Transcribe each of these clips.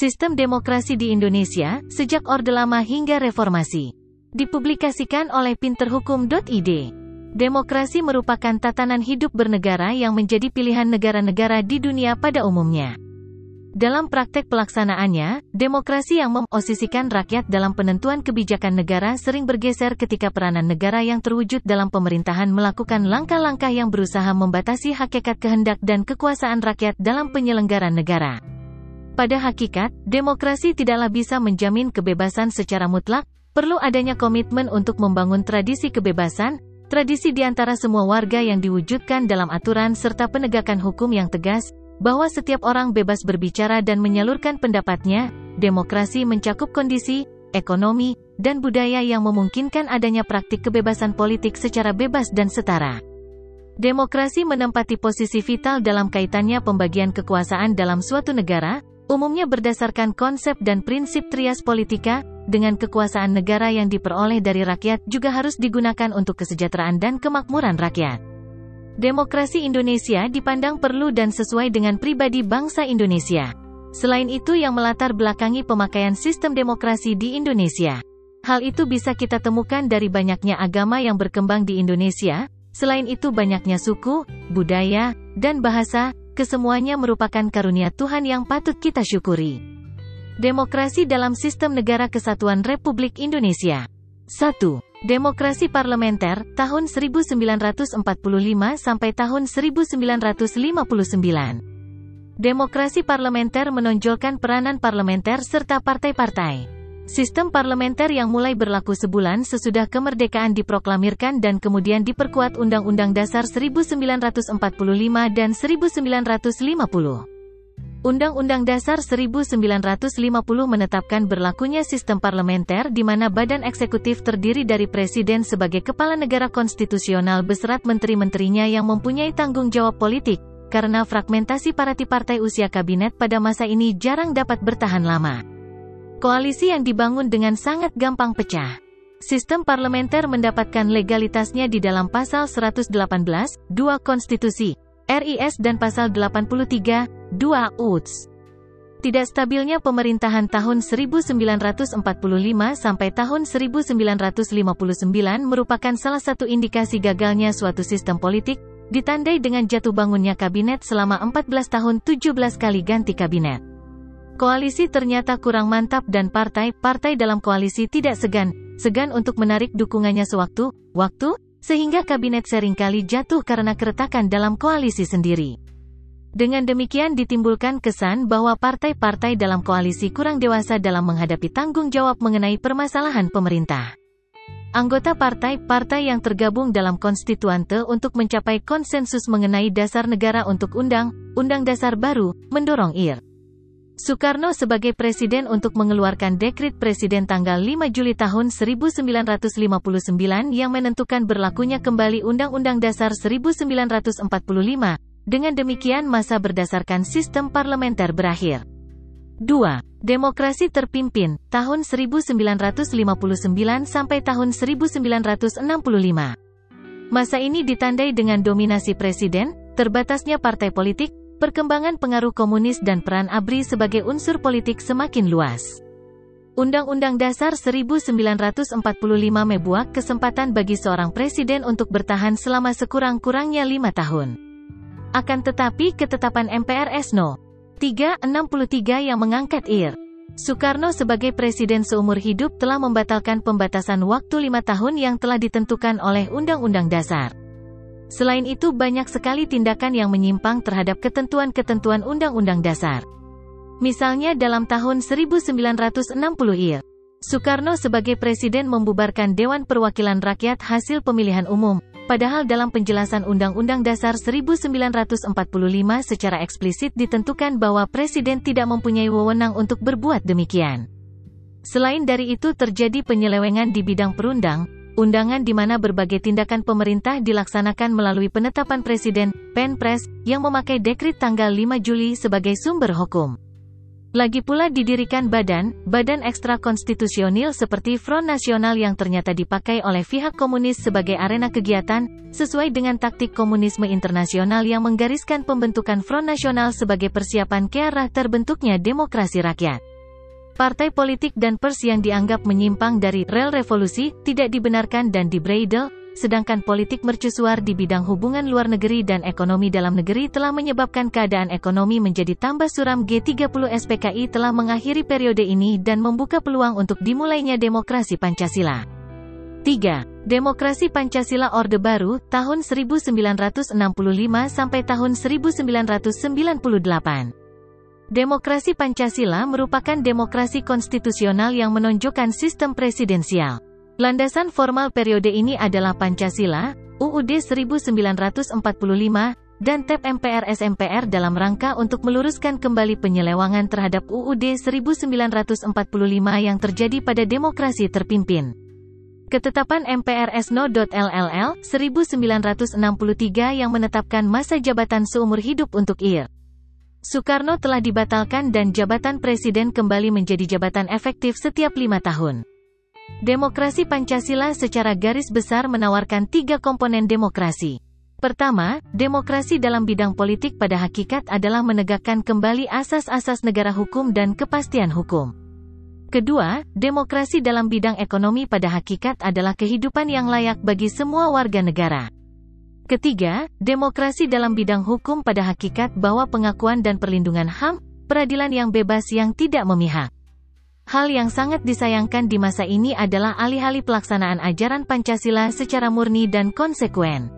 Sistem Demokrasi di Indonesia, sejak Orde Lama hingga Reformasi. Dipublikasikan oleh pinterhukum.id. Demokrasi merupakan tatanan hidup bernegara yang menjadi pilihan negara-negara di dunia pada umumnya. Dalam praktek pelaksanaannya, demokrasi yang memposisikan rakyat dalam penentuan kebijakan negara sering bergeser ketika peranan negara yang terwujud dalam pemerintahan melakukan langkah-langkah yang berusaha membatasi hakikat kehendak dan kekuasaan rakyat dalam penyelenggaraan negara. Pada hakikat, demokrasi tidaklah bisa menjamin kebebasan secara mutlak, perlu adanya komitmen untuk membangun tradisi kebebasan, tradisi di antara semua warga yang diwujudkan dalam aturan serta penegakan hukum yang tegas, bahwa setiap orang bebas berbicara dan menyalurkan pendapatnya, demokrasi mencakup kondisi, ekonomi, dan budaya yang memungkinkan adanya praktik kebebasan politik secara bebas dan setara. Demokrasi menempati posisi vital dalam kaitannya pembagian kekuasaan dalam suatu negara, umumnya berdasarkan konsep dan prinsip trias politika, dengan kekuasaan negara yang diperoleh dari rakyat juga harus digunakan untuk kesejahteraan dan kemakmuran rakyat. Demokrasi Indonesia dipandang perlu dan sesuai dengan pribadi bangsa Indonesia. Selain itu yang melatar belakangi pemakaian sistem demokrasi di Indonesia. Hal itu bisa kita temukan dari banyaknya agama yang berkembang di Indonesia, selain itu banyaknya suku, budaya, dan bahasa, kesemuanya merupakan karunia Tuhan yang patut kita syukuri. Demokrasi dalam sistem negara kesatuan Republik Indonesia 1. Demokrasi parlementer, tahun 1945 sampai tahun 1959. Demokrasi parlementer menonjolkan peranan parlementer serta partai-partai. Sistem parlementer yang mulai berlaku sebulan sesudah kemerdekaan diproklamirkan dan kemudian diperkuat Undang-Undang Dasar 1945 dan 1950. Undang-Undang Dasar 1950 menetapkan berlakunya sistem parlementer di mana badan eksekutif terdiri dari presiden sebagai kepala negara konstitusional beserat menteri-menterinya yang mempunyai tanggung jawab politik, karena fragmentasi partai-partai usia kabinet pada masa ini jarang dapat bertahan lama. Koalisi yang dibangun dengan sangat gampang pecah. Sistem parlementer mendapatkan legalitasnya di dalam pasal 118, 2 Konstitusi, RIS dan pasal 83, 2. UTS Tidak stabilnya pemerintahan tahun 1945 sampai tahun 1959 merupakan salah satu indikasi gagalnya suatu sistem politik, ditandai dengan jatuh bangunnya kabinet selama 14 tahun 17 kali ganti kabinet. Koalisi ternyata kurang mantap dan partai-partai dalam koalisi tidak segan, segan untuk menarik dukungannya sewaktu, waktu, sehingga kabinet sering kali jatuh karena keretakan dalam koalisi sendiri. Dengan demikian ditimbulkan kesan bahwa partai-partai dalam koalisi kurang dewasa dalam menghadapi tanggung jawab mengenai permasalahan pemerintah. Anggota partai-partai yang tergabung dalam konstituante untuk mencapai konsensus mengenai dasar negara untuk undang-undang dasar baru, mendorong IR. Soekarno sebagai presiden untuk mengeluarkan dekrit presiden tanggal 5 Juli tahun 1959 yang menentukan berlakunya kembali Undang-Undang Dasar 1945, dengan demikian masa berdasarkan sistem parlementer berakhir. 2. Demokrasi terpimpin, tahun 1959 sampai tahun 1965. Masa ini ditandai dengan dominasi presiden, terbatasnya partai politik, perkembangan pengaruh komunis dan peran ABRI sebagai unsur politik semakin luas. Undang-Undang Dasar 1945 membuat kesempatan bagi seorang presiden untuk bertahan selama sekurang-kurangnya lima tahun. Akan tetapi ketetapan MPRS No. 363 yang mengangkat IR. Soekarno sebagai presiden seumur hidup telah membatalkan pembatasan waktu lima tahun yang telah ditentukan oleh Undang-Undang Dasar. Selain itu banyak sekali tindakan yang menyimpang terhadap ketentuan-ketentuan Undang-Undang Dasar. Misalnya dalam tahun 1960 IR. Soekarno sebagai presiden membubarkan Dewan Perwakilan Rakyat hasil pemilihan umum, Padahal dalam penjelasan Undang-Undang Dasar 1945 secara eksplisit ditentukan bahwa Presiden tidak mempunyai wewenang untuk berbuat demikian. Selain dari itu terjadi penyelewengan di bidang perundang, undangan di mana berbagai tindakan pemerintah dilaksanakan melalui penetapan Presiden, Penpres, yang memakai dekrit tanggal 5 Juli sebagai sumber hukum. Lagi pula didirikan badan, badan ekstra konstitusional seperti Front Nasional yang ternyata dipakai oleh pihak komunis sebagai arena kegiatan, sesuai dengan taktik komunisme internasional yang menggariskan pembentukan Front Nasional sebagai persiapan ke arah terbentuknya demokrasi rakyat. Partai politik dan pers yang dianggap menyimpang dari rel revolusi tidak dibenarkan dan dibredel, sedangkan politik mercusuar di bidang hubungan luar negeri dan ekonomi dalam negeri telah menyebabkan keadaan ekonomi menjadi tambah suram G30 SPKI telah mengakhiri periode ini dan membuka peluang untuk dimulainya demokrasi Pancasila. 3. Demokrasi Pancasila Orde Baru, tahun 1965 sampai tahun 1998. Demokrasi Pancasila merupakan demokrasi konstitusional yang menonjolkan sistem presidensial. Landasan formal periode ini adalah Pancasila, UUD 1945, dan TEP MPRS MPR dalam rangka untuk meluruskan kembali penyelewangan terhadap UUD 1945 yang terjadi pada demokrasi terpimpin. Ketetapan MPRS No.LLL 1963 yang menetapkan masa jabatan seumur hidup untuk IR. Soekarno telah dibatalkan dan jabatan presiden kembali menjadi jabatan efektif setiap lima tahun. Demokrasi Pancasila secara garis besar menawarkan tiga komponen demokrasi. Pertama, demokrasi dalam bidang politik pada hakikat adalah menegakkan kembali asas-asas negara hukum dan kepastian hukum. Kedua, demokrasi dalam bidang ekonomi pada hakikat adalah kehidupan yang layak bagi semua warga negara. Ketiga, demokrasi dalam bidang hukum pada hakikat bahwa pengakuan dan perlindungan HAM, peradilan yang bebas yang tidak memihak. Hal yang sangat disayangkan di masa ini adalah alih-alih pelaksanaan ajaran Pancasila secara murni dan konsekuen.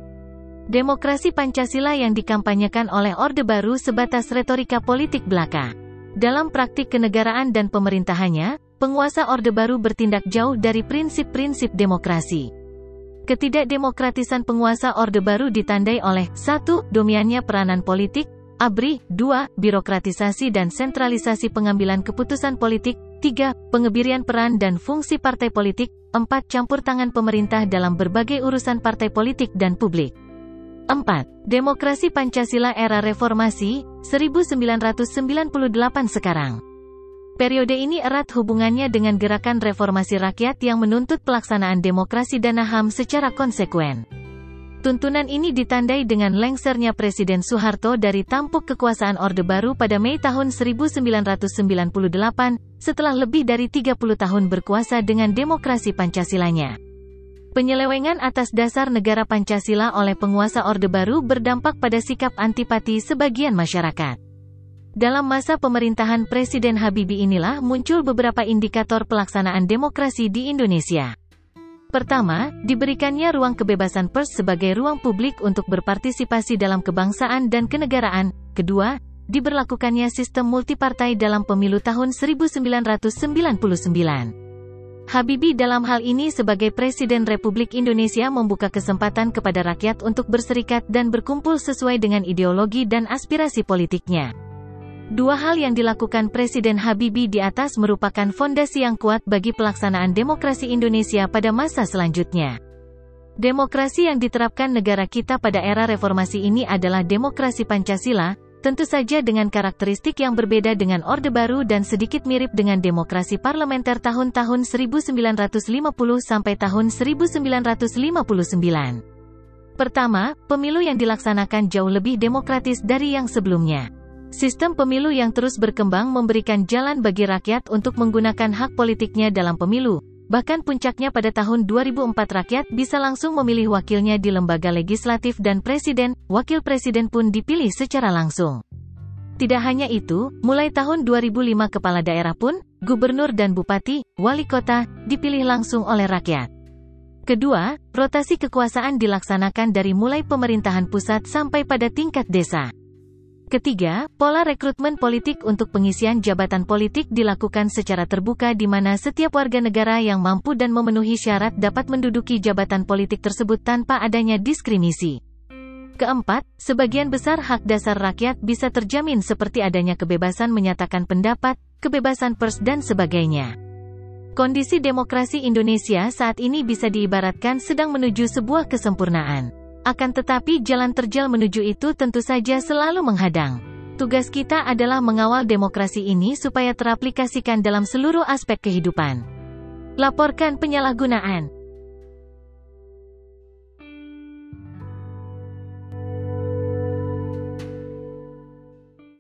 Demokrasi Pancasila yang dikampanyekan oleh Orde Baru sebatas retorika politik belaka. Dalam praktik kenegaraan dan pemerintahannya, penguasa Orde Baru bertindak jauh dari prinsip-prinsip demokrasi. Ketidakdemokratisan penguasa Orde Baru ditandai oleh 1. Domiannya peranan politik, ABRI, 2. Birokratisasi dan sentralisasi pengambilan keputusan politik, 3. Pengebirian peran dan fungsi partai politik, 4. Campur tangan pemerintah dalam berbagai urusan partai politik dan publik. 4. Demokrasi Pancasila era reformasi, 1998 sekarang. Periode ini erat hubungannya dengan gerakan reformasi rakyat yang menuntut pelaksanaan demokrasi dan HAM secara konsekuen. Tuntunan ini ditandai dengan lengsernya Presiden Soeharto dari tampuk kekuasaan Orde Baru pada Mei tahun 1998, setelah lebih dari 30 tahun berkuasa dengan demokrasi Pancasilanya. Penyelewengan atas dasar negara Pancasila oleh penguasa Orde Baru berdampak pada sikap antipati sebagian masyarakat. Dalam masa pemerintahan Presiden Habibie inilah muncul beberapa indikator pelaksanaan demokrasi di Indonesia. Pertama, diberikannya ruang kebebasan pers sebagai ruang publik untuk berpartisipasi dalam kebangsaan dan kenegaraan. Kedua, diberlakukannya sistem multipartai dalam pemilu tahun 1999. Habibie dalam hal ini sebagai Presiden Republik Indonesia membuka kesempatan kepada rakyat untuk berserikat dan berkumpul sesuai dengan ideologi dan aspirasi politiknya. Dua hal yang dilakukan Presiden Habibie di atas merupakan fondasi yang kuat bagi pelaksanaan demokrasi Indonesia pada masa selanjutnya. Demokrasi yang diterapkan negara kita pada era reformasi ini adalah demokrasi Pancasila, tentu saja dengan karakteristik yang berbeda dengan Orde Baru dan sedikit mirip dengan demokrasi parlementer tahun-tahun 1950 sampai tahun 1959. Pertama, pemilu yang dilaksanakan jauh lebih demokratis dari yang sebelumnya. Sistem pemilu yang terus berkembang memberikan jalan bagi rakyat untuk menggunakan hak politiknya dalam pemilu. Bahkan puncaknya pada tahun 2004 rakyat bisa langsung memilih wakilnya di lembaga legislatif dan presiden, wakil presiden pun dipilih secara langsung. Tidak hanya itu, mulai tahun 2005 kepala daerah pun, gubernur dan bupati, wali kota, dipilih langsung oleh rakyat. Kedua, rotasi kekuasaan dilaksanakan dari mulai pemerintahan pusat sampai pada tingkat desa. Ketiga, pola rekrutmen politik untuk pengisian jabatan politik dilakukan secara terbuka di mana setiap warga negara yang mampu dan memenuhi syarat dapat menduduki jabatan politik tersebut tanpa adanya diskriminasi. Keempat, sebagian besar hak dasar rakyat bisa terjamin seperti adanya kebebasan menyatakan pendapat, kebebasan pers dan sebagainya. Kondisi demokrasi Indonesia saat ini bisa diibaratkan sedang menuju sebuah kesempurnaan. Akan tetapi jalan terjal menuju itu tentu saja selalu menghadang. Tugas kita adalah mengawal demokrasi ini supaya teraplikasikan dalam seluruh aspek kehidupan. Laporkan penyalahgunaan